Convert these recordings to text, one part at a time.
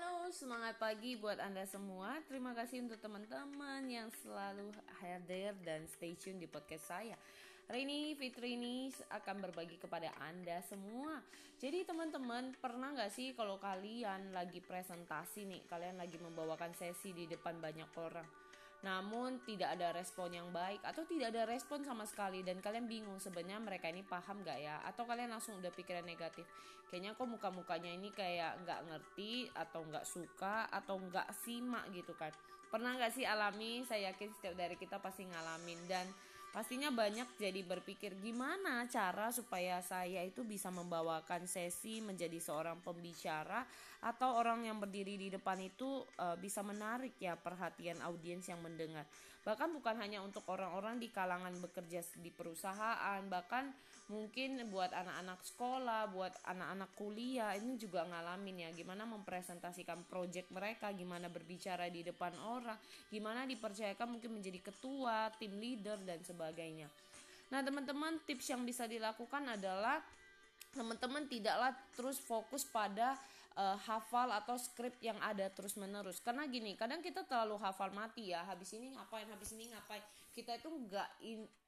Halo, semangat pagi buat Anda semua. Terima kasih untuk teman-teman yang selalu hadir dan stay tune di podcast saya. Hari ini Fitri ini akan berbagi kepada Anda semua. Jadi teman-teman, pernah nggak sih kalau kalian lagi presentasi nih, kalian lagi membawakan sesi di depan banyak orang namun tidak ada respon yang baik atau tidak ada respon sama sekali. Dan kalian bingung sebenarnya mereka ini paham gak ya? Atau kalian langsung udah pikiran negatif? Kayaknya kok muka-mukanya ini kayak nggak ngerti atau nggak suka atau nggak simak gitu kan. Pernah nggak sih alami? Saya yakin setiap dari kita pasti ngalamin. Dan Pastinya banyak jadi berpikir gimana cara supaya saya itu bisa membawakan sesi menjadi seorang pembicara atau orang yang berdiri di depan itu uh, bisa menarik ya perhatian audiens yang mendengar. Bahkan bukan hanya untuk orang-orang di kalangan bekerja di perusahaan, bahkan mungkin buat anak-anak sekolah, buat anak-anak kuliah ini juga ngalamin ya gimana mempresentasikan project mereka, gimana berbicara di depan orang, gimana dipercayakan mungkin menjadi ketua, tim leader dan sebagainya sebagainya. Nah, teman-teman, tips yang bisa dilakukan adalah teman-teman tidaklah terus fokus pada uh, hafal atau skrip yang ada terus menerus karena gini kadang kita terlalu hafal mati ya habis ini ngapain habis ini ngapain. Kita itu nggak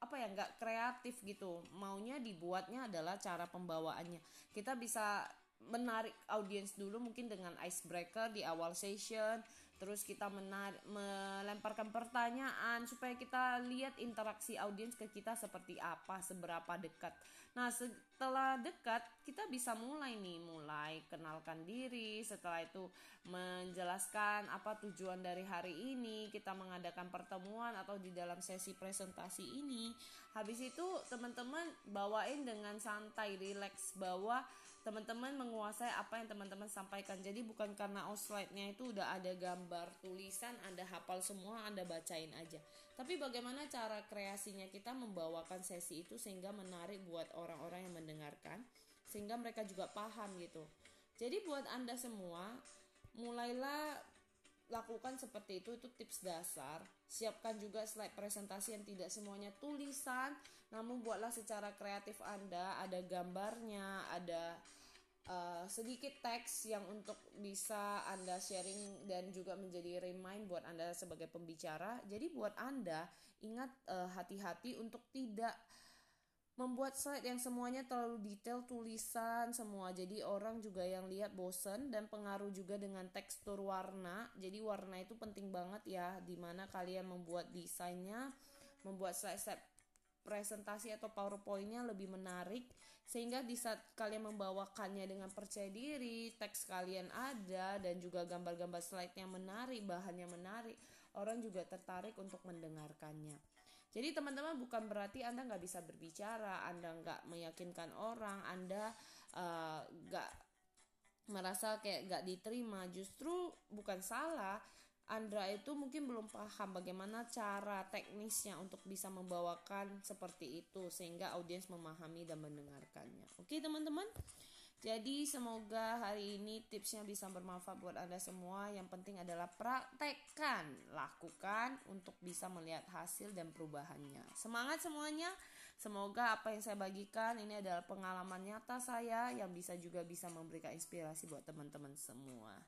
apa ya nggak kreatif gitu. Maunya dibuatnya adalah cara pembawaannya. Kita bisa menarik audiens dulu mungkin dengan icebreaker di awal session terus kita menar melemparkan pertanyaan supaya kita lihat interaksi audiens ke kita seperti apa seberapa dekat. Nah setelah dekat kita bisa mulai nih mulai kenalkan diri setelah itu menjelaskan apa tujuan dari hari ini kita mengadakan pertemuan atau di dalam sesi presentasi ini. Habis itu teman-teman bawain dengan santai relax bahwa teman-teman menguasai apa yang teman-teman sampaikan. Jadi bukan karena outline-nya itu udah ada gambar tulisan anda hafal semua anda bacain aja. Tapi bagaimana cara kreasinya kita membawakan sesi itu sehingga menarik buat orang-orang yang mendengar mendengarkan sehingga mereka juga paham gitu. Jadi buat Anda semua mulailah lakukan seperti itu itu tips dasar. Siapkan juga slide presentasi yang tidak semuanya tulisan, namun buatlah secara kreatif Anda, ada gambarnya, ada uh, sedikit teks yang untuk bisa Anda sharing dan juga menjadi remind buat Anda sebagai pembicara. Jadi buat Anda ingat uh, hati-hati untuk tidak membuat slide yang semuanya terlalu detail tulisan semua. Jadi orang juga yang lihat bosen dan pengaruh juga dengan tekstur warna. Jadi warna itu penting banget ya di mana kalian membuat desainnya membuat slide slide presentasi atau powerpointnya lebih menarik sehingga di saat kalian membawakannya dengan percaya diri teks kalian ada dan juga gambar-gambar slide-nya menarik bahannya menarik orang juga tertarik untuk mendengarkannya jadi teman-teman bukan berarti Anda nggak bisa berbicara, Anda nggak meyakinkan orang, Anda eh, nggak uh, merasa kayak nggak diterima. Justru bukan salah, Andra itu mungkin belum paham bagaimana cara teknisnya untuk bisa membawakan seperti itu sehingga audiens memahami dan mendengarkannya. Oke teman-teman. Jadi semoga hari ini tipsnya bisa bermanfaat buat Anda semua. Yang penting adalah praktekkan, lakukan untuk bisa melihat hasil dan perubahannya. Semangat semuanya. Semoga apa yang saya bagikan ini adalah pengalaman nyata saya yang bisa juga bisa memberikan inspirasi buat teman-teman semua.